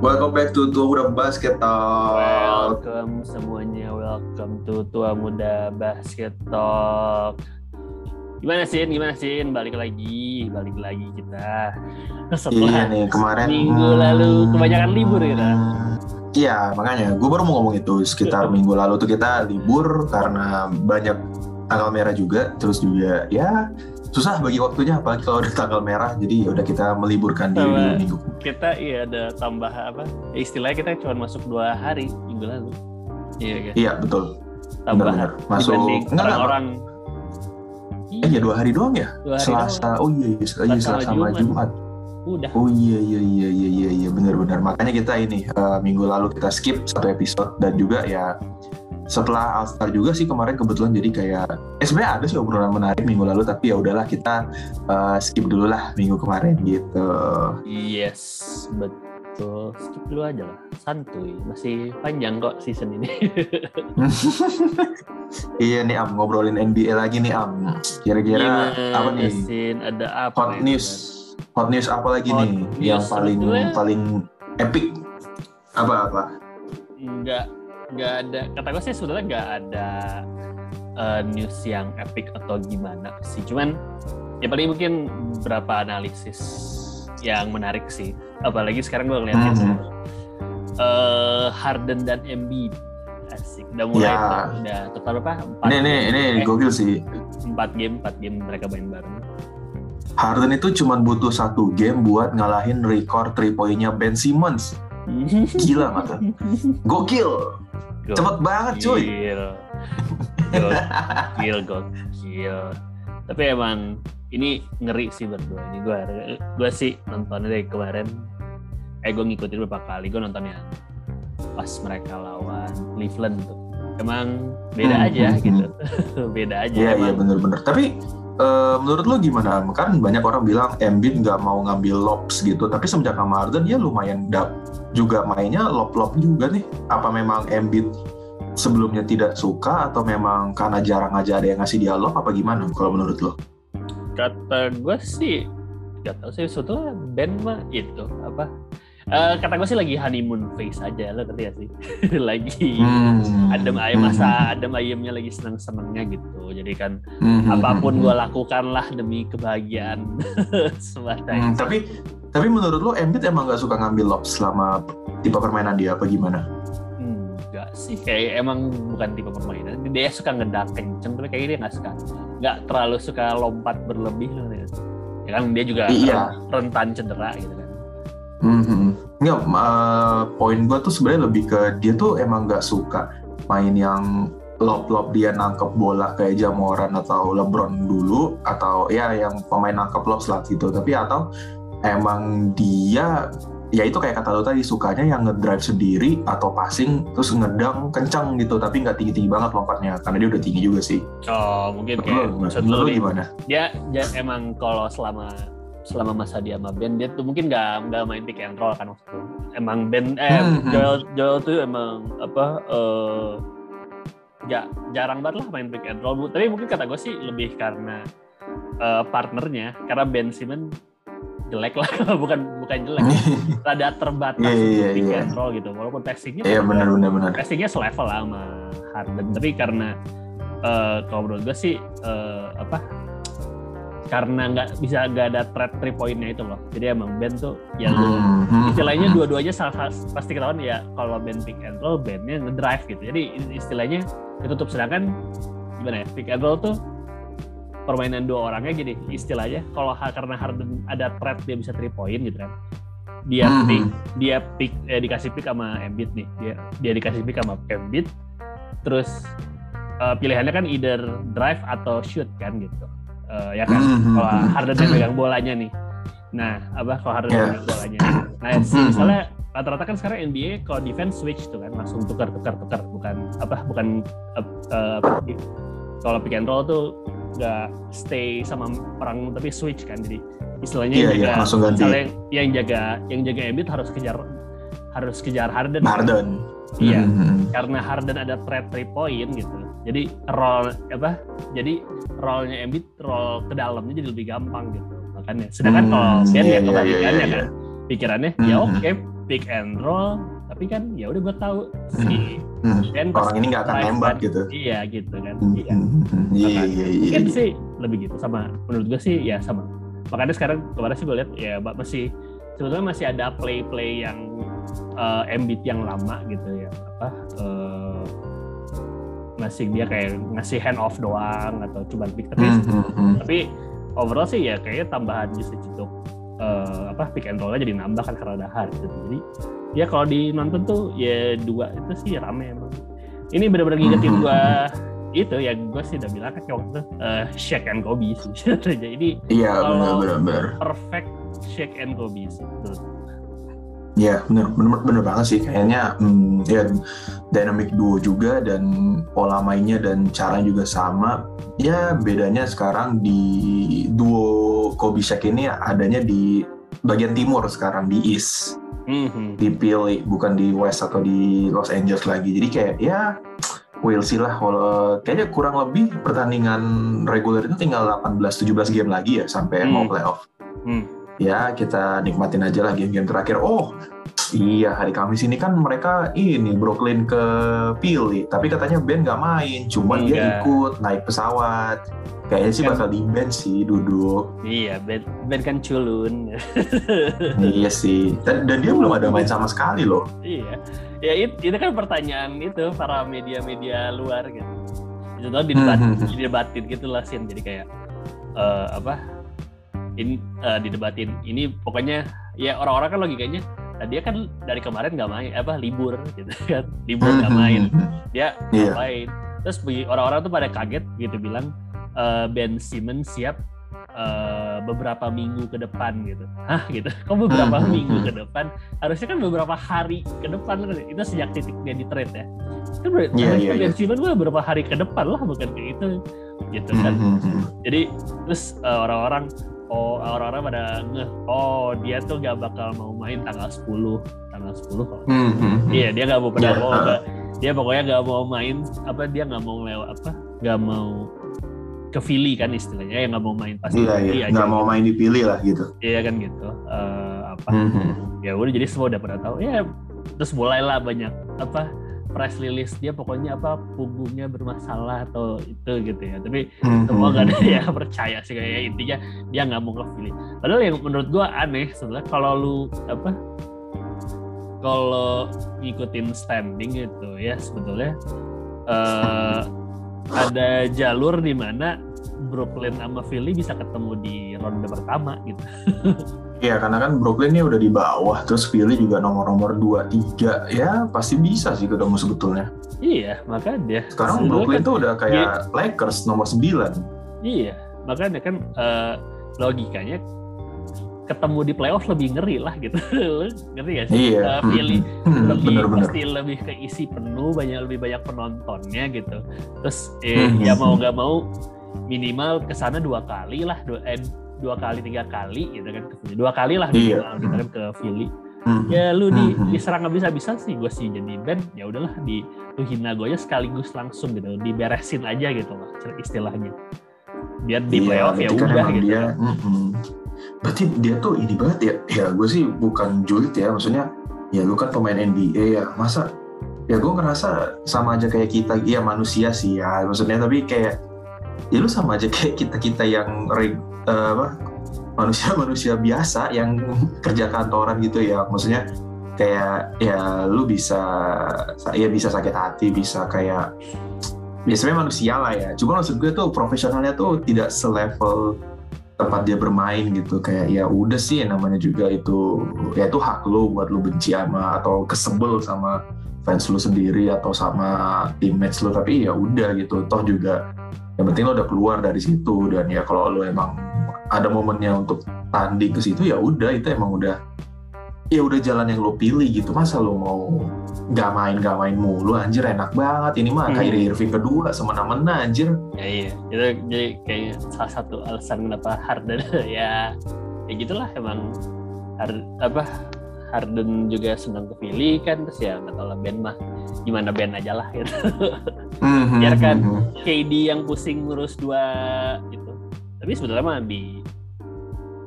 Welcome back to Tua Muda Basket Talk. Welcome semuanya, welcome to Tua Muda Basket Talk. Gimana Sin? Gimana Sin? Balik lagi, balik lagi kita. Iya nih kemarin minggu lalu kebanyakan libur kita. Iya makanya gue baru mau ngomong itu sekitar minggu lalu tuh kita libur karena banyak tanggal merah juga, terus juga ya susah bagi waktunya apalagi kalau ada tanggal merah jadi udah kita meliburkan diri dulu minggu Kita iya ada tambah apa? Istilahnya kita cuma masuk dua hari minggu lalu. Iya kan? iya betul Tambah benar. Masuk- enggak, enggak. orang-orang. eh ya dua hari doang ya Dua hari Selasa oh iya iya, iya Selasa Selasa sama Jumat. Jumat Udah. oh iya iya iya iya iya iya benar-benar makanya kita ini eh, minggu lalu kita skip satu episode dan juga ya setelah All Star juga sih kemarin kebetulan jadi kayak eh sebenarnya ada sih obrolan menarik minggu lalu tapi ya udahlah kita eh, skip dulu lah minggu kemarin gitu Yes, betul. Skip dulu aja lah, santuy. Masih panjang kok season ini. iya nih Am ngobrolin NBA lagi nih Am kira-kira apa nih Sin? Ada apa? hot ya, news hot news apa lagi Hot nih news yang paling sebetulnya- paling epic apa apa Nggak, nggak ada. Kata gue sih sebenarnya nggak ada eh, news yang epic atau gimana sih. Cuman ya paling mungkin beberapa analisis yang menarik sih. Apalagi sekarang gue ngeliatin Mhm. eh, Harden dan Embiid. Asik. Udah mulai Ya. tuh. Udah total apa? Empat ini ini ini Eh. gokil sih empat game, empat game mereka main bareng. Harden itu cuma butuh satu game buat ngalahin record 3 poinnya Ben Simmons. Gila nggak tuh? Gokil. Cepet banget cuy. Gokil. Gokil, gokil. Tapi emang ini ngeri sih berdua ini gue gue sih nontonnya dari kemarin eh gue ngikutin beberapa kali gue nontonnya pas mereka lawan Cleveland tuh emang beda Hmm, aja hmm, gitu beda aja Iya iya bener-bener. Tapi eh, menurut lo gimana? Kan banyak orang bilang Embiid nggak mau ngambil lobs gitu. Tapi semenjak sama Harden dia lumayan dap juga mainnya lob-lob juga nih. Apa memang Embiid sebelumnya tidak suka atau memang karena jarang aja ada yang ngasih dia lob apa gimana kalau menurut lo? kata gue sih gak tau sih sebetulnya Ben mah itu apa Eh, kata gue sih lagi honeymoon phase aja lo ngerti gak sih lagi Hmm. adem ayem masa adem ayemnya lagi seneng senengnya gitu jadi kan Hmm, hmm, apa pun hmm, gue lakukan lah demi kebahagiaan semata Hmm, tapi tapi menurut lo Embiid emang nggak suka ngambil lob selama tipe permainan dia apa gimana? enggak sih kayak emang bukan tipe permainan dia suka ngedak kenceng tapi kayaknya dia nggak suka nggak terlalu suka lompat berlebih loh ya. ya kan dia juga Iya. rentan cedera gitu kan Hmm, nggak. eh, poin gue tuh sebenarnya lebih ke dia tuh emang nggak suka main yang lob-lob dia nangkep bola kayak Jamoran atau LeBron dulu atau ya yang pemain nangkep lob lah gitu. Tapi atau emang dia ya itu kayak kata lo tadi sukanya yang ngedrive sendiri atau passing terus ngedang kencang gitu tapi nggak tinggi-tinggi banget lompatnya karena dia udah tinggi juga sih. oh mungkin kayak lo gimana? dia, dia emang kalau selama selama masa dia sama Ben dia tuh mungkin nggak nggak main pick and roll kan waktu itu. emang Ben eh Hmm, hmm. Joel Joel tuh emang apa eh nggak jarang banget lah main pick and roll tapi mungkin kata gue sih lebih karena eh, partnernya karena Ben Simmons jelek lah bukan bukan jelek rada terbatas Iya, untuk iya, pick iya. and roll gitu walaupun passingnya Iya benar-benar benar. passingnya selevel lah sama Harden tapi karena eh kalau menurut gue sih eh, apa karena nggak bisa nggak ada threat three pointnya itu loh. Jadi emang Ben tuh ya Hmm, hmm, istilahnya hmm. dua-duanya salah pasti ketahuan ya kalau Ben pick and roll Bennya ngedrive gitu. Jadi istilahnya ditutup. Sedangkan gimana ya pick and roll tuh permainan dua orangnya gini istilahnya kalau karena Harden ada threat dia bisa three point gitu kan. Dia Mhm. pick dia pick eh, dikasih pick sama Embiid nih. Dia dia dikasih pick sama Embiid. Terus eh, pilihannya kan either drive atau shoot kan gitu Eh, ya kan Mhm. kalau Harden yang pegang bolanya nih nah apa kalau Harden Yeah. pegang bolanya nah misalnya rata-rata kan sekarang NBA kalau defense switch tuh kan langsung tukar tukar tukar bukan apa bukan eh, apa, kalau pick and roll tuh nggak stay sama orang tapi switch kan jadi istilahnya Iya, yang iya, jaga langsung ganti. yang, yang jaga yang jaga Embiid harus kejar harus kejar Harden Harden. Iya. Hmm. karena Harden ada threat three point gitu jadi roll apa jadi rollnya Embiid roll ke dalamnya jadi lebih gampang gitu makanya sedangkan Hmm, kalau Ben iya, ya iya, kebalikannya iya, iya. kan pikirannya Hmm, ya hmm. oke pick and roll tapi kan ya udah gue tahu si Hmm. Ben Orang ini nggak akan nembak kan. gitu. iya gitu kan Hmm, iya hmm, hmm. Iya iya iya. mungkin sih lebih gitu sama menurut gue sih ya sama makanya sekarang kemarin sih gue lihat ya Mbak masih sebetulnya masih ada play play yang uh, Embiid yang lama gitu ya apa uh, masih dia kayak ngasih hand off doang atau cuma pick tapi Hmm, hmm, hmm. tapi overall sih ya kayaknya tambahan usage untuk uh, apa pick and rollnya jadi nambah kan karena ada hard gitu jadi ya kalau di nonton tuh ya dua itu sih rame emang ini benar-benar ngingetin Mhm. gua itu ya gue sih udah bilang kan waktu itu uh, Shaq and Kobe sih jadi Iya Kalau- benar benar benar. perfect Shaq and Kobe sih gua. Iya benar benar benar banget sih kayaknya hmm, ya dynamic duo juga dan pola mainnya dan caranya juga sama. Ya bedanya sekarang di duo Kobe Shaq ini adanya di bagian timur sekarang di East Mhm. dipilih bukan di West atau di Los Angeles lagi. Jadi kayak ya we'll see lah kalau kayaknya kurang lebih pertandingan reguler itu tinggal 18-17 game lagi ya sampai Hmm. mau playoff. Hmm. Ya kita nikmatin aja lah game-game terakhir. Oh iya hari Kamis ini kan mereka ini Brooklyn ke Philly tapi katanya Ben nggak main, cuma dia Enggak. ikut naik pesawat. Kayaknya sih Kan- bakal di bench sih duduk. Iya, Ben, ben kan culun. iya sih. Dan, dan dia belum ada main sama sekali loh. iya. Ya it- itu kan pertanyaan itu para media-media luar gitu. Itu tuh didebat, Hmm, hmm, hmm. didebatin gitu lah Sin. Jadi kayak eh, apa? Ini eh, didebatin. Ini pokoknya ya orang-orang kan logikanya nah dia kan dari kemarin nggak main apa libur gitu kan. Libur nggak main. dia Iya. ngapain? Terus bagi orang-orang tuh pada kaget gitu bilang eh, Ben Simmons siap eh, beberapa minggu ke depan gitu. Hah? gitu. Kok beberapa Hmm, hmm, minggu hmm. ke depan? Harusnya kan beberapa hari ke depan kan. Itu sejak titik dia di trade ya. Kan berarti Iya, iya, Ben iya. Simmons mah beberapa hari ke depan lah bukan kayak itu gitu kan. Hmm, hmm, hmm. jadi terus orang-orang oh orang-orang pada ngeh oh dia tuh gak bakal mau main tanggal 10 tanggal 10 kalau Hmm, hmm. Iya dia nggak mau pernah Iya, mau ah. nggak- dia pokoknya nggak mau main apa dia nggak mau lewat apa nggak mau ke Philly kan istilahnya ya nggak mau main pas Iya, iya. Nggak mau main dipilih lah gitu. iya kan gitu Eh, apa Hmm, hmm. ya udah jadi semua udah pada tahu ya terus mulailah banyak apa press release dia pokoknya apa punggungnya bermasalah atau itu gitu ya. Tapi Hmm, semua gak ada yang percaya sih kayak intinya dia nggak mau ke Philly padahal yang menurut gua aneh sebenarnya kalau lu apa kalau ngikutin standing gitu ya sebetulnya eh, ada jalur di mana Brooklyn sama Philly bisa ketemu di ronde pertama gitu Iya, karena kan Brooklyn ini udah di bawah, terus Philly juga nomor-nomor 2, 3. Ya, pasti bisa sih ketemu sebetulnya. iya makanya Sekarang Sebenarnya Brooklyn kan- tuh udah kayak Lakers nomor 9. Iya, makanya kan eh, logikanya ketemu di playoff lebih ngeri lah gitu. Lu ngerti gak sih? Iya. Eh, Philly Hmm, lebih Bener-bener. pasti lebih keisi penuh, banyak lebih banyak penontonnya gitu. Terus eh, Hmm, ya hmm, mau hmm. nggak mau minimal ke sana dua kali lah, dua, eh, dua kali tiga kali gitu kan. Dua kali lah Iya. gitu kan ke Philly. Hmm. Ya lu di, Hmm, hmm. diserang nggak bisa-bisa sih gue sih jadi band ya udahlah di lu hina gue aja sekaligus langsung gitu diberesin aja gitu lah istilahnya biar di Iya, playoff ya kan udah gitu Dia, mm-mm. Berarti dia tuh ini banget ya. Ya gue sih bukan julid ya, maksudnya ya lu kan pemain NBA ya. Masa ya gue ngerasa sama aja kayak kita, ya manusia sih ya. Maksudnya tapi kayak ya lu sama aja kayak kita-kita yang eh, apa manusia-manusia biasa yang kerja kantoran gitu ya. Maksudnya kayak ya lu bisa ya bisa sakit hati, bisa kayak biasanya manusia lah ya. Cuma maksud gue tuh profesionalnya tuh tidak selevel tempat dia bermain gitu kayak ya udah sih namanya juga itu ya itu hak lu buat lu benci sama atau kesebel sama fans lu sendiri atau sama teammates lu tapi ya udah gitu toh juga yang penting lu udah keluar dari situ dan ya kalau lu emang ada momennya untuk tanding ke situ ya udah itu emang udah ya udah jalan yang lu pilih gitu. Masa lu mau nggak main nggak main mulu? Anjir enak banget. Ini mah Hmm. Kyrie Irving kedua semena-mena anjir. Ya iya. Itu jadi kayak salah satu alasan kenapa Harden ya ya gitulah emang. Har- apa Harden juga senang ke Philly kan terus ya nggak tahu lah Ben mah gimana Ben aja lah gitu. Mhm, Biarkan. mhm. KD yang pusing ngurus dua itu tapi sebetulnya mah di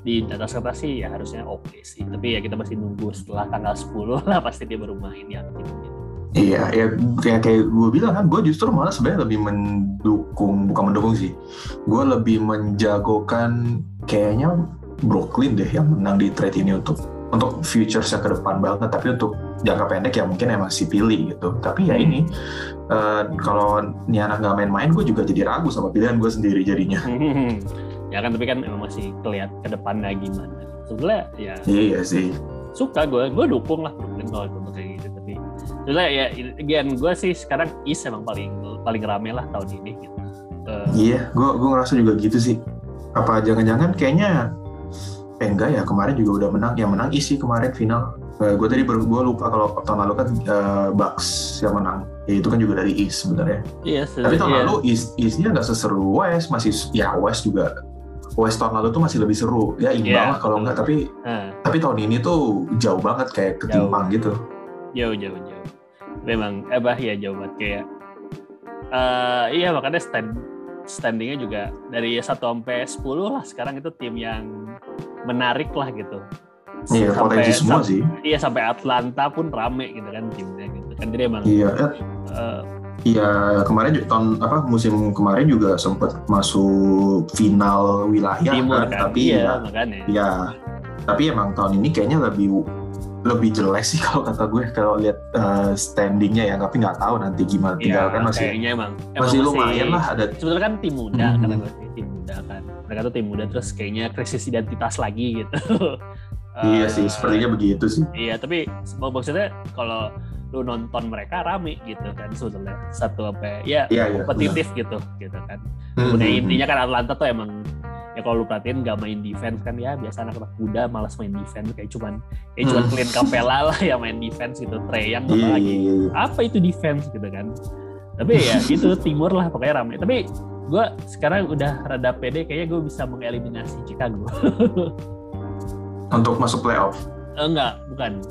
di atas kertas sih ya harusnya oke sih. Tapi ya kita masih nunggu setelah tanggal 10 lah pasti dia baru main ya gitu. Iya, ya kayak kayak gue bilang kan, gue justru malah sebenarnya lebih mendukung, bukan mendukung sih, gue lebih menjagokan kayaknya Brooklyn deh yang menang di trade ini untuk untuk future-nya ke depan banget, tapi untuk jangka pendek ya mungkin emang si pilih gitu. Tapi ya ini uh, kalau ini anak nggak main-main, gue juga jadi ragu sama pilihan gue sendiri jadinya. ya kan, tapi kan emang masih kelihatan ke depannya gimana. Sebenarnya ya. Iya sih. Suka gue, gue dukung lah Brooklyn kalau itu kayak gitu. Tapi sebenarnya ya, again gue sih sekarang East emang paling paling rame lah tahun ini gitu. Uh, iya, gue gue ngerasa juga gitu sih. Apa jangan-jangan kayaknya eh enggak ya kemarin juga udah menang yang menang isi kemarin final uh, gue tadi baru gue lupa kalau tahun lalu kan uh, Bucks yang menang ya itu kan juga dari East sebenarnya iya tapi tahun iya. lalu East Eastnya nggak seseru West masih ya West juga West tahun lalu tuh masih lebih seru ya imbang yeah. lah kalau enggak tapi uh. tapi tahun ini tuh jauh banget kayak ketimbang jauh. gitu jauh jauh jauh memang eh bah ya jauh banget kayak uh, iya makanya stand standingnya juga dari 1 sampai 10 lah sekarang itu tim yang menarik lah gitu. Iya, sampai, semua sampai, sih. Iya, sampai Atlanta pun rame gitu kan timnya gitu. Kan dia emang Iya, uh, Iya kemarin tahun apa musim kemarin juga sempat masuk final wilayah timur kan, kan? tapi iya, ya, makanya. ya tapi emang tahun ini kayaknya lebih lebih jelek sih kalau kata gue kalau lihat uh, standingnya ya tapi nggak tahu nanti gimana tinggal ya, kan masih emang, emang masih lumayan lah ada sebetulnya kan tim muda mm -hmm. karena gue tim muda kan mereka tuh tim muda terus kayaknya krisis identitas lagi gitu iya uh, sih sepertinya begitu sih. iya tapi maksudnya kalau lu nonton mereka rame gitu kan sebetulnya satu apa ya iya, iya, kompetitif iya, gitu gitu kan. Kemudian mm -hmm. intinya kan Atlanta tuh emang ya kalau lu perhatiin gak main defense kan ya biasa anak-anak muda malas main defense kayak cuman kayak cuman clean Capella lah yang main defense gitu Trey yang apa Iya, lagi apa itu defense gitu kan. Tapi ya itu timur lah pokoknya ramai tapi gue sekarang udah rada pede kayaknya gue bisa mengeliminasi Chicago untuk masuk playoff? Enggak bukan.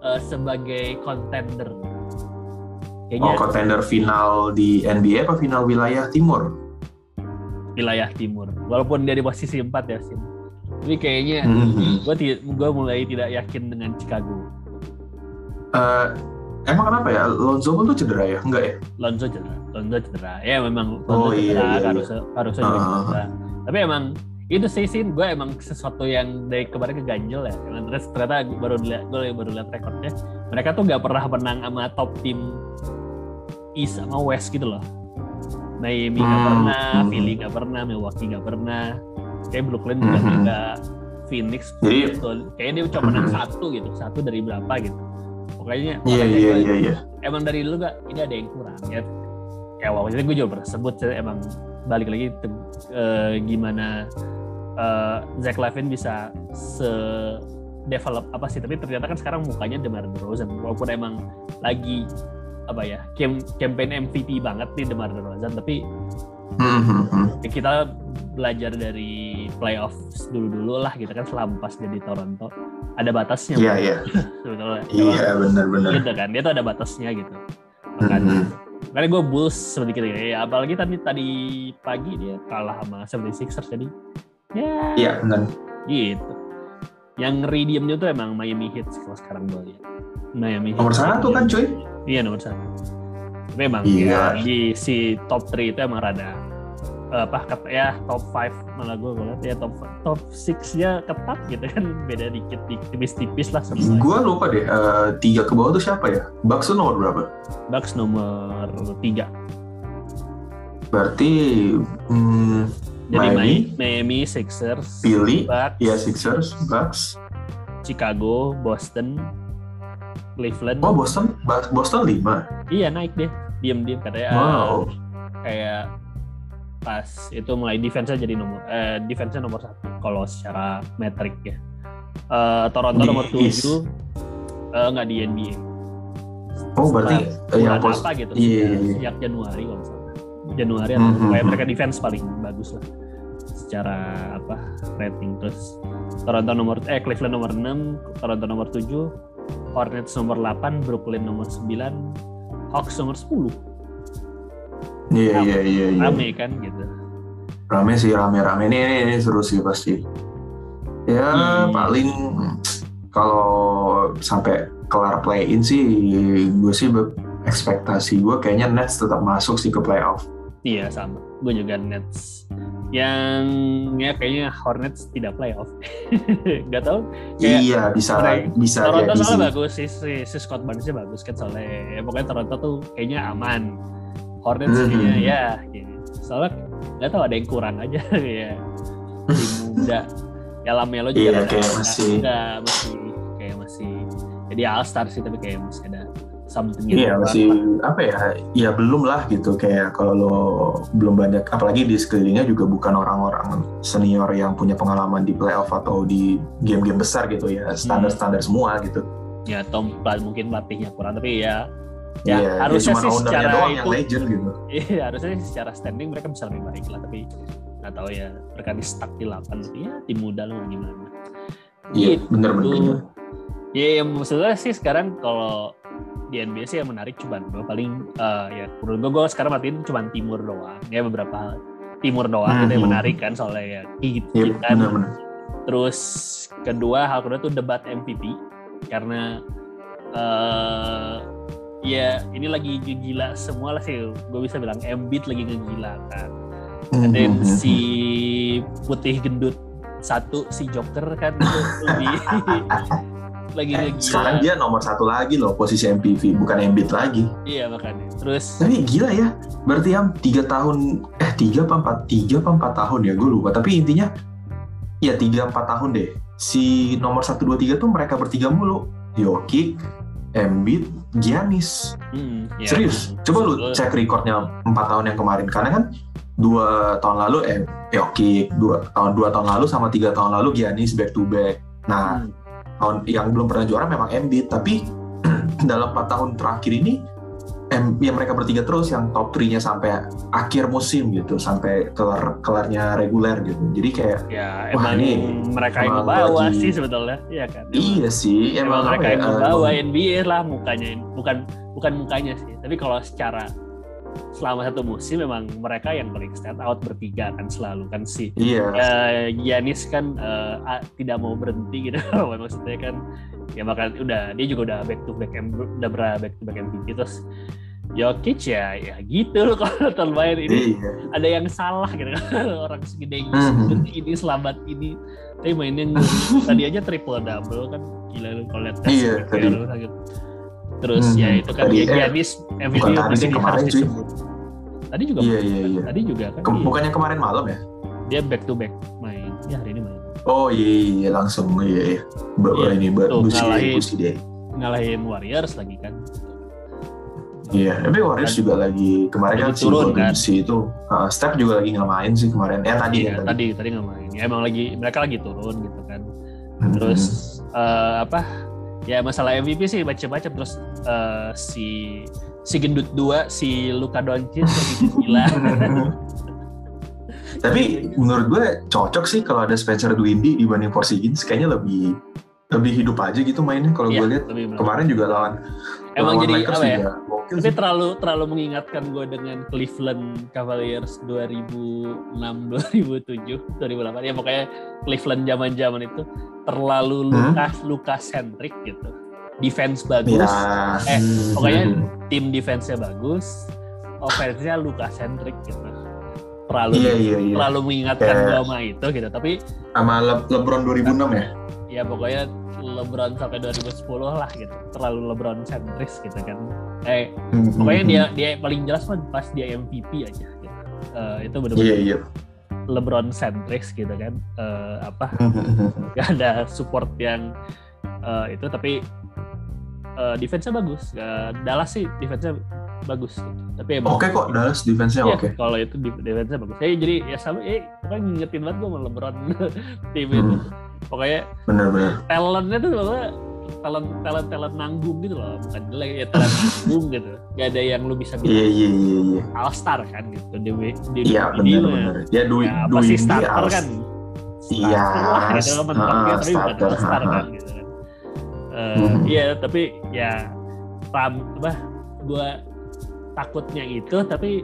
Uh, sebagai contender. Kayaknya, oh contender final di NBA apa final wilayah timur? Wilayah timur. Walaupun dia di posisi 4 ya Sim. Tapi kayaknya mm-hmm. gue mulai tidak yakin dengan Chicago. Uh, emang kenapa ya? Lonzo pun tuh cedera ya? Enggak ya? Lonzo cedera. Lonzo cedera. Ya memang Lonzo oh, iya, cedera iya, iya. harusnya harusnya uh. cedera. Tapi emang itu sih sih gue emang sesuatu yang dari kemarin keganjel ya emang terus ternyata baru lihat gue baru lihat rekornya mereka tuh gak pernah menang sama top tim East sama West gitu loh Miami nggak hmm. pernah, hmm. Philly nggak pernah, Milwaukee nggak pernah, kayak Brooklyn juga hmm. enggak, Phoenix Jadi, gitu. kayaknya dia cuma menang hmm. satu gitu, satu dari berapa gitu. Pokoknya iya iya iya. Emang dari dulu gak ini ada yang kurang ya. Ya waktu itu gue juga pernah sebut emang balik lagi uh, gimana uh, Zach Lavin bisa se develop apa sih? Tapi ternyata kan sekarang mukanya Demar Derozan walaupun emang lagi apa ya campaign MVP banget nih Demar Derozan tapi mm-hmm. kita belajar dari playoff dulu-dulu lah gitu kan selama pas dia di Toronto. Ada batasnya. Iya iya. Iya benar-benar gitu kan dia tuh ada batasnya gitu. Makanya mm-hmm. karena gue Bulls sedikit ya apalagi tadi tadi pagi dia kalah sama 76ers jadi ya iya benar gitu yang ngeri tuh emang Miami Heat kalau sekarang gue lihat Miami nomor satu kan cuy Iya nomor satu. Memang iya. ya, di si top 3 itu emang rada apa kata ya top 5 malah gue lihat ya top top 6 nya ketat gitu kan beda dikit tipis-tipis lah semua. Gue lupa deh uh, tiga ke bawah tuh siapa ya? Bucks nomor berapa? Bucks nomor tiga. Berarti hmm, jadi Miami, Miami Sixers, Philly, ya Sixers, Bucks, Chicago, Boston, Cleveland. Oh Boston, Boston 5? Iya naik deh, diem-diem katanya. Wow. kayak pas itu mulai defense jadi nomor eh, defense nomor satu kalau secara metrik ya. Uh, Toronto di nomor tujuh uh, nggak di NBA. Oh berarti uh, yang apa gitu? Iya, iya, iya. Sejak Januari kalau salah. Januari atau mm -hmm. mereka defense paling bagus lah secara apa rating terus Toronto nomor eh Cleveland nomor 6, Toronto nomor 7, Hornets nomor 8, Brooklyn nomor 9, Hawks nomor 10. Iya, iya, iya, iya. Rame kan gitu. Rame sih, rame-rame. Ini, ini, ini seru sih pasti. Ya Hmm. paling kalau sampai kelar play in sih gue sih ekspektasi gue kayaknya Nets tetap masuk sih ke playoff. Iya sama. Gue juga Nets. Yang ya kayaknya Hornets tidak playoff. Gak tau. Kayak iya bisa mereka- bisa Toronto sih. soalnya bagus si, si, si Scott Barnesnya bagus kan soalnya ya, pokoknya Toronto tuh kayaknya aman. Hornets Mhm. kayaknya ya gitu. Soalnya nggak tahu ada yang kurang aja ya. Tim muda. Ya Lamelo juga Iya, kayak masih- nggak, masih kayak masih jadi All Star sih tapi kayak masih ada something Iya kurang masih lah. apa ya? Ya belum lah gitu kayak kalau lo belum banyak apalagi di sekelilingnya juga bukan orang-orang senior yang punya pengalaman di playoff atau di game-game besar gitu ya standar-standar semua gitu. ya Tom mungkin pelatihnya kurang tapi ya ya Iya, harusnya cuma sih secara doang itu yang legend gitu. iya harusnya sih secara standing mereka bisa lebih baik lah tapi nggak tahu ya mereka di stuck di 8 tapi ya tim muda lo gimana Iya Gitu. bener-bener. ya yang maksudnya sih sekarang kalau di NBA sih yang menarik cuma gue paling eh, ya menurut gue gue sekarang matiin cuma timur doang ya beberapa timur doang itu yang Mhm. menarik kan soalnya ya Heat, Iya Heat kan bener-bener. Terus kedua hal kedua tuh debat MVP karena eh ya ini lagi gila semua lah sih gue bisa bilang Embiid lagi ngegila kan. Hmm, Dan si putih gendut satu si Joker kan itu lebih lagi Eh, ngegila. sekarang dia nomor satu lagi loh posisi MVP bukan Embiid lagi. Iya makanya. Terus Tapi gila ya, berarti yang tiga tahun, eh tiga apa empat, tiga apa empat tahun ya, gue lupa. Tapi intinya, ya tiga empat tahun deh. Si nomor satu dua tiga tuh mereka bertiga mulu. Jokic, Embiid, Giannis. hmm, ya. Serius, coba lu cek recordnya empat tahun yang kemarin. Karena kan dua tahun lalu, eh Jokic, dua tahun dua tahun lalu sama tiga tahun lalu Giannis back to back. Nah, Hmm, tahun yang belum pernah juara memang Embiid tapi dalam 4 tahun terakhir ini em, ya mereka bertiga terus yang top 3-nya sampai akhir musim gitu sampai kelar kelarnya reguler gitu. Jadi kayak ya Wah, ini mereka yang ngebawa lagi- sih sebetulnya, iya kan. Iya sih emang emang, mereka apa yang ya, membawa eh, NBA lah mukanya bukan bukan mukanya sih. Tapi kalau secara selama satu musim memang mereka yang paling stand out bertiga kan selalu kan si iya. eh, Giannis kan a- tidak mau berhenti gitu. Maksudnya kan ya makan udah dia juga udah back to back M- udah ber back to back MVP terus Jokic ya ya gitu loh kalau nonton main ini. Iya. Ada yang salah gitu. Orang segede ini Mhm. segede ini selamat ini. Tapi mainnya tadi aja triple double kan gila lu kalau lihat Iya, gitu terus Mhm. ya itu kan Tadi, ya eh, Giannis MVP bukan tadi masih deh, kemarin, harus cuy. disebut tadi juga iya iya iya tadi juga kan Ke- iya. bukannya kemarin malam ya dia back to back main ya hari ini main oh iya iya, iya langsung iya iya Ba- Iya, ini ba- tuh, busi ngalahin. busi deh ngalahin Warriors lagi kan Iya, tapi Warriors juga lagi kemarin Lagi kan si turun, kan? State itu uh, Steph juga lagi ngemain sih kemarin. Eh tadi iya ya tadi. tadi tadi nggak main ya emang lagi mereka lagi turun gitu kan Hmm. terus eh, apa ya masalah MVP sih baca-baca terus eh, si si gendut dua si Luka Doncic gila. Tapi menurut gue cocok sih kalau ada Spencer Dinwiddie dibanding Porzingis. Kayaknya lebih lebih hidup aja gitu mainnya kalau Iya, gue lihat kemarin juga lawan emang lawan jadi Lakers apa ya juga tapi sih. terlalu terlalu mengingatkan gue dengan Cleveland Cavaliers 2006 2007 2008 ya pokoknya Cleveland zaman zaman itu terlalu Hmm? luka luka centric gitu defense bagus Ya. Eh, hmm, pokoknya hmm. tim defense-nya bagus offense-nya luka centric gitu terlalu Iya iya iya. terlalu mengingatkan Kayak- gue sama itu gitu tapi Sama Le- LeBron 2006 ya. ya pokoknya LeBron sampai 2010 lah gitu terlalu LeBron centris gitu kan eh Hmm, pokoknya hmm, dia dia paling jelas mah pas dia MVP aja gitu. Eh, itu hmm. benar-benar Iya iya. LeBron centris gitu kan Eh, apa Hmm, hmm, hmm. gak ada support yang eh, itu tapi eh, defense-nya bagus Eh, Dallas sih defense-nya bagus gitu. tapi emang Oke kok Dallas defense-nya Iya, oke. kalau itu defense-nya bagus. Ya, jadi ya sama, eh pokoknya ngingetin banget gue sama LeBron tim itu. Pokoknya Bener-bener. talentnya tuh pokoknya talent talent talent nanggung gitu loh, bukan jelek ya talent nanggung gitu. Gak ada yang lu bisa Iya bilang iya iya iya. all star kan gitu. Di, di, Iya di- benar mah, benar. Ya Dwi Ya, sih Dwindi starter kan? Iya, gitu mentok tapi bukan starter, all star kan gitu kan. Eh, Mhm. Iya, tapi ya ram apa gua takutnya itu tapi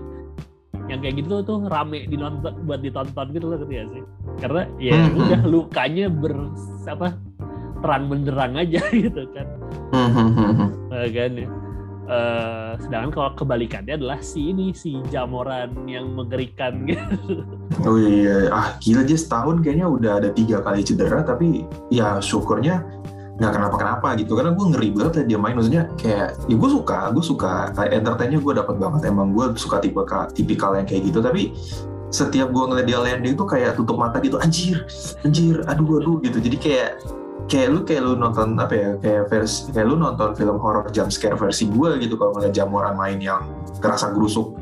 yang kayak gitu tuh rame dinonton buat ditonton gitu loh gak sih? Karena ya Hmm, udah lukanya ber apa terang benderang aja gitu kan. Hmm, hmm, hmm, hmm. makanya Eh, sedangkan kalau kebalikannya adalah si ini si jamoran yang mengerikan gitu. Oh iya, ah gila dia setahun kayaknya udah ada tiga kali cedera tapi ya syukurnya nggak kenapa-kenapa gitu. Karena gue ngeri banget ya dia main. Maksudnya kayak ya gue suka gue suka kayak entertainnya gue dapat banget. Emang gue suka tipe tipikal yang kayak gitu. Tapi setiap gue ngeliat dia landing itu kayak tutup mata gitu anjir anjir aduh aduh gitu. Jadi kayak kayak lu kayak lu nonton apa ya kayak versi kayak lu nonton film horror jump scare versi gue gitu kalau ngeliat jamuran main yang kerasa gerusuk.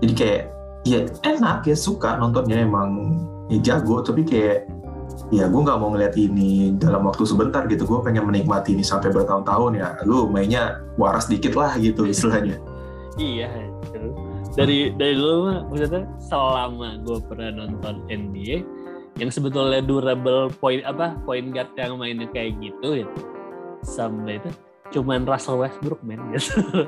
Jadi kayak ya enak ya suka nontonnya emang ya jago tapi kayak ya gue nggak mau ngeliat ini dalam waktu sebentar gitu. Gue pengen menikmati ini sampai bertahun-tahun ya. Lu mainnya waras dikit lah gitu istilahnya. Iya gitu. Dari dari dulu mah maksudnya selama gue pernah nonton NBA yang sebetulnya durable point apa point guard yang mainnya kayak gitu gitu sampai itu cuman Russell Westbrook men gitu.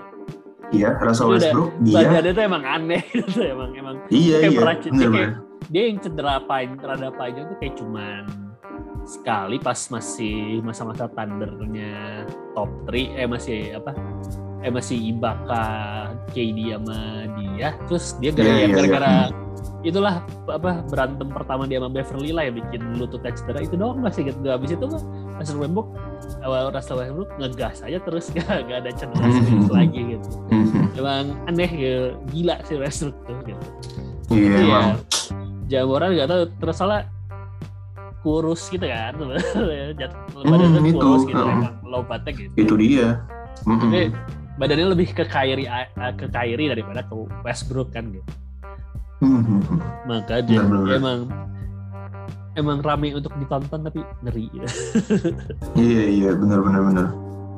Iya Russell Westbrook dia badannya tuh emang aneh gitu emang emang. Iya kayak iya c- bener, kayak- dia yang cedera panjang rada panjang tuh kayak cuman sekali pas masih masa-masa thundernya top 3 eh masih apa eh masih Ibaka KD sama dia terus dia gara- Iya, yang iya, gara-gara iya. itulah apa berantem pertama dia sama Beverly lah yang bikin lututnya cedera itu doang masih gitu habis itu mah Russell Westbrook awal Russell Westbrook ngegas aja terus gak, gak ada cedera sedikit lagi gitu Mhm. emang aneh gitu gila sih Westbrook tuh gitu iya Iya. emang Jamuran nggak tahu terus salah kurus gitu kan sebenarnya. Jat- Hmm, itu, kurus gitu hmm. emang lompatnya gitu itu dia Mhm. tapi badannya lebih ke Kyrie eh, ke Kyrie daripada ke Westbrook kan gitu Mhm. maka dia benar. emang emang rame untuk ditonton tapi ngeri gitu. iya iya benar benar benar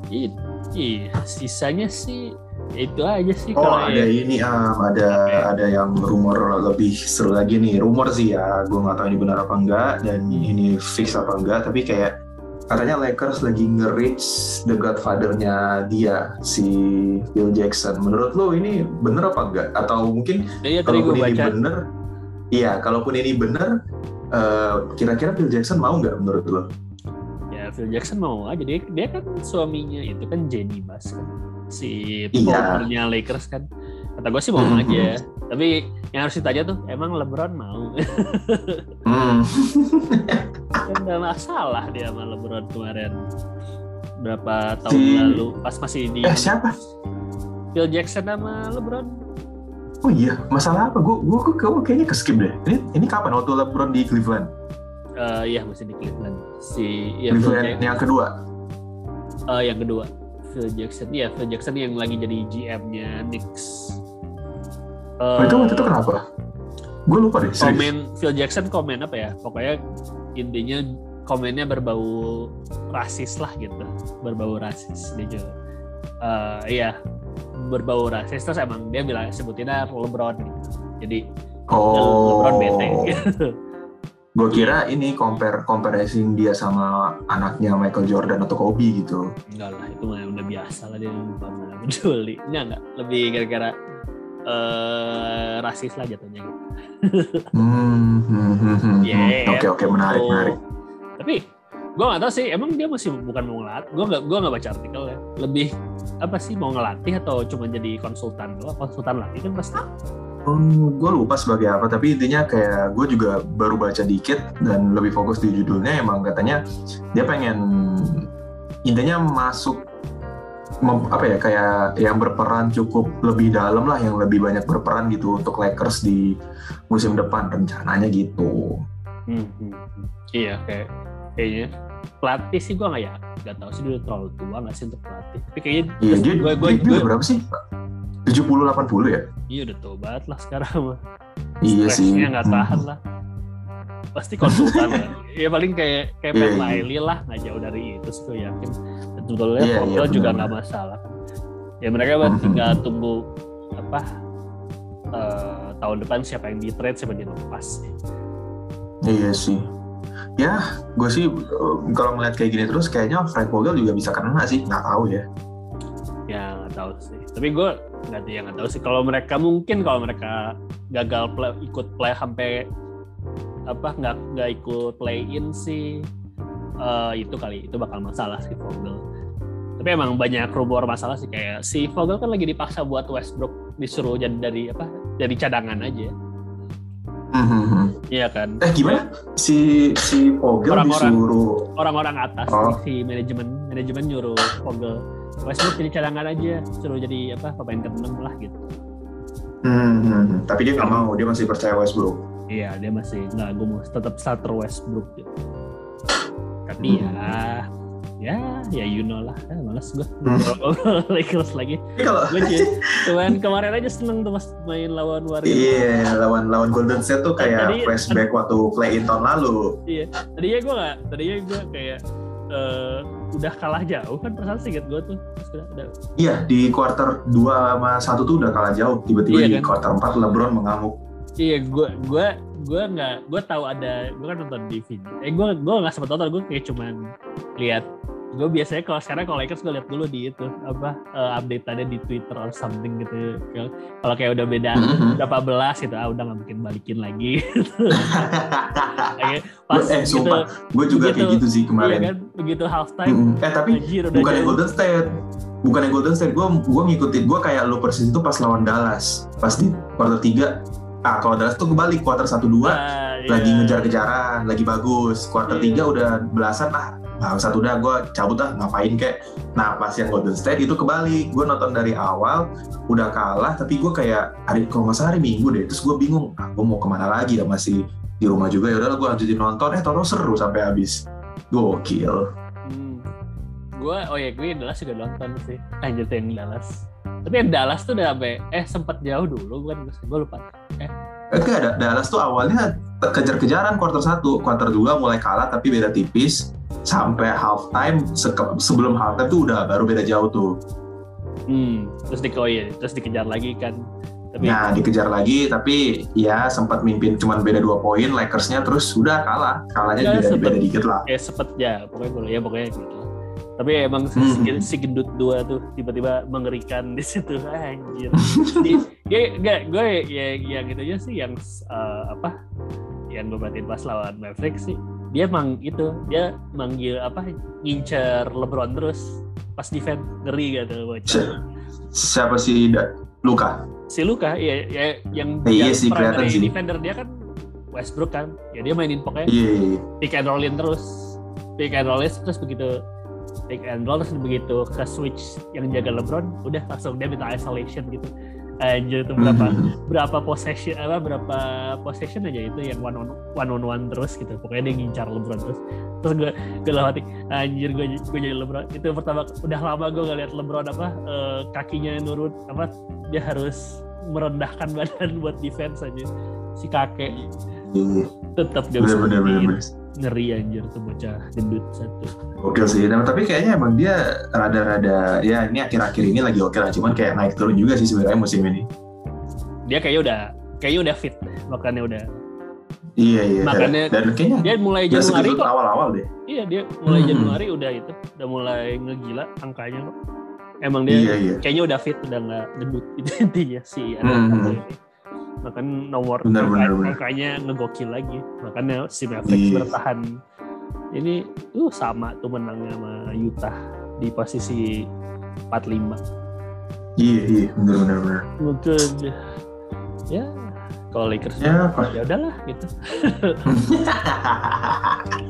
Iya, iya, sisanya sih ya itu aja sih Oh kalau ada ya- ini am ada ada yang rumor lebih seru lagi nih rumor sih ya gue nggak tahu ini benar apa enggak dan ini fix apa enggak tapi kayak katanya Lakers lagi nge-reach the godfather-nya dia si Phil Jackson. Menurut lo ini bener apa enggak? Atau mungkin Iya gue kalaupun ini baca. bener iya kalaupun ini bener eh, kira-kira Phil Jackson mau nggak menurut lo? Ya Phil Jackson mau aja. Dia dia kan suaminya itu kan Jenny Bass kan? Si Iya. ownernya Lakers kan? Kata gue sih mau Mhm. aja. Tapi yang harus ditanya tuh emang LeBron mau? Hmm. kan gak masalah dia sama LeBron kemarin. Berapa tahun Si- lalu pas masih di eh siapa? Phil Jackson sama LeBron. Oh iya masalah apa? Gue gue gue kayaknya ke skip deh. Ini ini kapan? Waktu LeBron di Cleveland? Eh iya masih di Cleveland. Si ya Cleveland yang kedua? Eh, yang kedua. Phil Jackson ya Phil Jackson yang lagi jadi GM-nya Knicks. Oh, itu waktu itu kenapa? Gue lupa deh. serius. komen Phil Jackson komen apa ya? Pokoknya intinya komennya berbau rasis lah gitu berbau rasis dia juga Eh, iya berbau rasis terus emang dia bilang sebutinnya LeBron gitu. jadi Oh. LeBron bete gitu. Gue kira ini compare comparison dia sama anaknya Michael Jordan atau Kobe gitu. enggak lah itu mah udah biasa lah dia lupa peduli enggak enggak lebih gara-gara eh rasis lah jatuhnya gitu. Yeah. Oke oke menarik Oh. menarik. Tapi gue nggak tahu sih, emang dia masih bukan mau ngelatih. Gue nggak gue nggak baca artikel ya. Lebih apa sih mau ngelatih atau cuma jadi konsultan doang? Konsultan latih kan pasti. Hmm, gue lupa sebagai apa tapi intinya kayak gue juga baru baca dikit dan lebih fokus di judulnya emang katanya dia pengen intinya masuk mem- apa ya kayak yang berperan cukup lebih dalam lah yang lebih banyak berperan gitu untuk Lakers di musim depan rencananya gitu. Hmm, hmm, hmm. Iya kayak kayaknya pelatih sih gue nggak ya nggak tahu sih dia udah terlalu tua nggak sih untuk pelatih. Tapi kayaknya Iya dia, gue gue dia, dia berapa sih? 70-80 ya? iya udah tua banget lah sekarang mah. Iya sih. Nggak tahan lah. Pasti konsultan kan. Ya paling kayak kayak Iya, Pat iya. Riley lah nggak jauh dari itu sih gue yakin. Sebetulnya Iya, Porto iya, juga benar. nggak masalah. Ya mereka tinggal tunggu apa eh, tahun depan siapa yang di trade siapa yang dilepas. Iya sih. Ya, gue sih eh, kalau ngeliat kayak gini terus kayaknya Frank Vogel juga bisa kena sih, nggak tahu ya. Ya nggak tahu sih. Tapi gue nggak ya nggak tahu sih. Kalau mereka mungkin kalau mereka gagal play, ikut play sampai apa nggak nggak ikut play in sih uh, itu kali itu bakal masalah sih Vogel tapi emang banyak rumor masalah sih kayak si Vogel kan lagi dipaksa buat Westbrook disuruh jadi dari apa dari cadangan aja Mhm. Iya kan Eh gimana? Si si Vogel Orang-orang. disuruh orang-orang atas Oh. si manajemen manajemen nyuruh Vogel Westbrook jadi cadangan aja suruh jadi apa pemain keenam lah gitu Hmm, tapi dia nggak mau, dia masih percaya Westbrook. iya dia masih nggak gue mau tetap starter Westbrook gitu tapi Hmm. ya ya ya you know lah eh, males gue Hmm. Lakers lagi gue cuman kemarin aja seneng tuh pas main lawan Warriors iya lawan lawan Golden State tuh kayak Tadi- flashback waktu play in tahun lalu. Iya, tadinya gue nggak, tadinya gue kayak eh, udah kalah jauh kan perasaan singkat gue tuh, Iya di quarter 2 sama 1 tuh udah kalah jauh. Tiba-tiba Iya di kan? quarter 4 LeBron mengamuk. iya gue gue gue nggak, gue tahu ada, gue kan nonton di video, eh gue gue nggak sempet nonton, gue kayak cuman lihat, gue biasanya kalau sekarang kalau Lakers gue lihat dulu di itu apa eh, update ada di Twitter or something gitu, Kalau- kayak udah beda Mhm. berapa belas gitu, ah udah nggak mungkin balikin lagi, Kayak pas eh, gitu, sumpah, Gue juga Begitu. kayak gitu sih iya kemarin. kan, begitu halftime, Mm-mm. Eh tapi anjir bukan yang. Golden State. Bukan yang Golden State. Gue gue ngikutin. Gue kayak lu persis itu pas lawan Dallas. Pas di quarter 3. Ah kalau Dallas tuh kebalik quarter 1-2 Ah, iya. lagi ngejar-kejaran, lagi bagus. Quarter Iya. 3 udah belasan ah Nah, satu udah gue cabut ah ngapain kek. Nah pas yang Golden State itu kebalik. Gue nonton dari awal udah kalah, tapi gue kayak hari kalau nggak salah hari Minggu deh. Terus gue bingung, ah gue mau ke mana lagi ya masih di rumah juga ya udah gue lanjutin nonton. Eh tau seru sampai habis. Gokil. Hmm. Gue, oh ya gue Dallas juga nonton sih. Yang Dallas. Tapi yang Dallas tuh udah sampai, eh sempat jauh dulu kan, gue lupa. Eh, Enggak ada Dallas tuh awalnya kejar-kejaran quarter 1, quarter 2 mulai kalah tapi beda tipis sampai halftime seke- sebelum halftime tuh udah baru beda jauh tuh. Hmm. Terus di, oh iya, terus dikejar lagi kan. Tapi Nah, dikejar lagi tapi ya sempat mimpin cuman beda dua poin Lakersnya terus udah kalah. Kalahnya Ya, beda, sempet. beda dikit lah. kayak sempet ya, pokoknya ya pokoknya gitu. Tapi emang si, Hmm. si- gendut dua tuh tiba-tiba mengerikan di situ anjir. Di, ya, enggak, gue ya yang gitu aja sih yang eh, apa? Yang gue perhatiin pas lawan Mavericks sih. Dia emang itu, dia manggil apa? Ngincer LeBron terus pas defense ngeri gitu bocah. Si- Siapa sih Da- Luka? Si Luka ya, ya yang Eh, iya sih, kelihatan sih. defender dia kan Westbrook kan. Ya dia mainin pokoknya Iya. iya, iya. pick and rollin terus pick and rollin terus begitu pick and roll terus begitu ke switch yang jaga LeBron udah langsung dia minta isolation gitu anjir itu berapa berapa possession apa berapa possession aja itu yang one on one on one terus gitu. Pokoknya dia ngincar LeBron terus. Terus gue gue dalam hati anjir gue gue jadi LeBron. Itu pertama udah lama gue gak lihat LeBron apa eh, kakinya nurut apa dia harus merendahkan badan buat defense aja. Si kakek Iya. tetap dia bisa buktiin bener. Ngeri anjir tuh bocah gendut satu Gokil sih, Nah, tapi kayaknya emang dia rada-rada ya ini akhir-akhir ini lagi oke lah, cuman kayak naik turun juga sih sebenarnya musim ini. dia kayaknya udah kayaknya udah fit makanya udah Iya iya. Makanya- dan kayaknya dia mulai Januari kok awal-awal deh. iya dia mulai Hmm. Januari udah itu udah mulai ngegila angkanya kok emang dia Iya iya. kayaknya udah fit udah nggak gendut itu intinya si ada Hmm. ini bahkan nomor Benar, benar, benar. angkanya ngegokil lagi makanya si Mavericks Iya. bertahan ini tuh sama tuh menangnya sama Utah di posisi 45 Iya iya benar-benar benar. mungkin ya kalau Lakers Ya ya udahlah gitu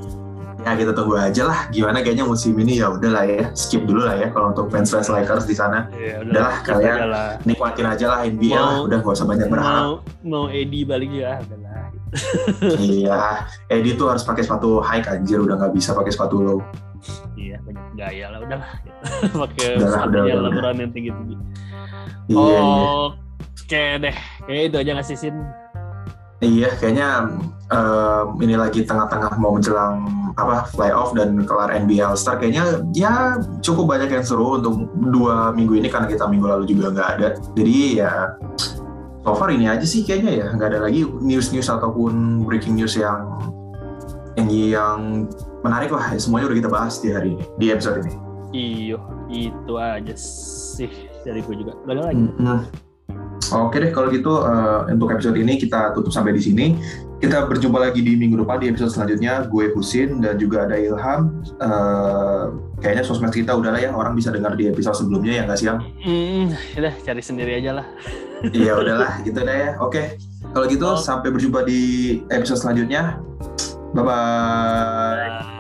ya kita tunggu aja lah gimana kayaknya musim ini. Ya udahlah ya skip dulu lah ya kalau untuk fans fans Lakers di sana. Ya Udahlah, kalian aja lah. nikmatin aja lah NBA lah. Mau- udah gak usah banyak berharap. mau mau Edi balik ya udahlah iya Edi tuh harus pakai sepatu high anjir udah nggak bisa pakai sepatu low. Iya banyak gaya lah udahlah pakai sepatunya LeBron yang tinggi tinggi iya iya. Oke deh kayak itu aja nggak sih Sin iya kayaknya em, ini lagi tengah-tengah mau menjelang apa playoff dan kelar NBA All Star kayaknya ya cukup banyak yang seru untuk dua minggu ini karena kita minggu lalu juga nggak ada. Jadi ya so far ini aja sih kayaknya ya nggak ada lagi news-news ataupun breaking news yang yang yang menarik lah semuanya udah kita bahas di hari ini di episode ini. Iyo itu aja sih dari gue juga. Gak ada lagi? Mhm. Oke deh kalau gitu eh, untuk episode ini kita tutup sampai di sini. kita berjumpa lagi di minggu depan di episode selanjutnya. Gue Husin dan juga ada Ilham. Uh, kayaknya sosmed kita udahlah ya orang bisa dengar di episode sebelumnya ya nggak sih Yang? Hmm, udah cari sendiri aja lah. Iya udahlah gitu deh ya. Oke. Kalau gitu oh. sampai berjumpa di episode selanjutnya. Bye bye.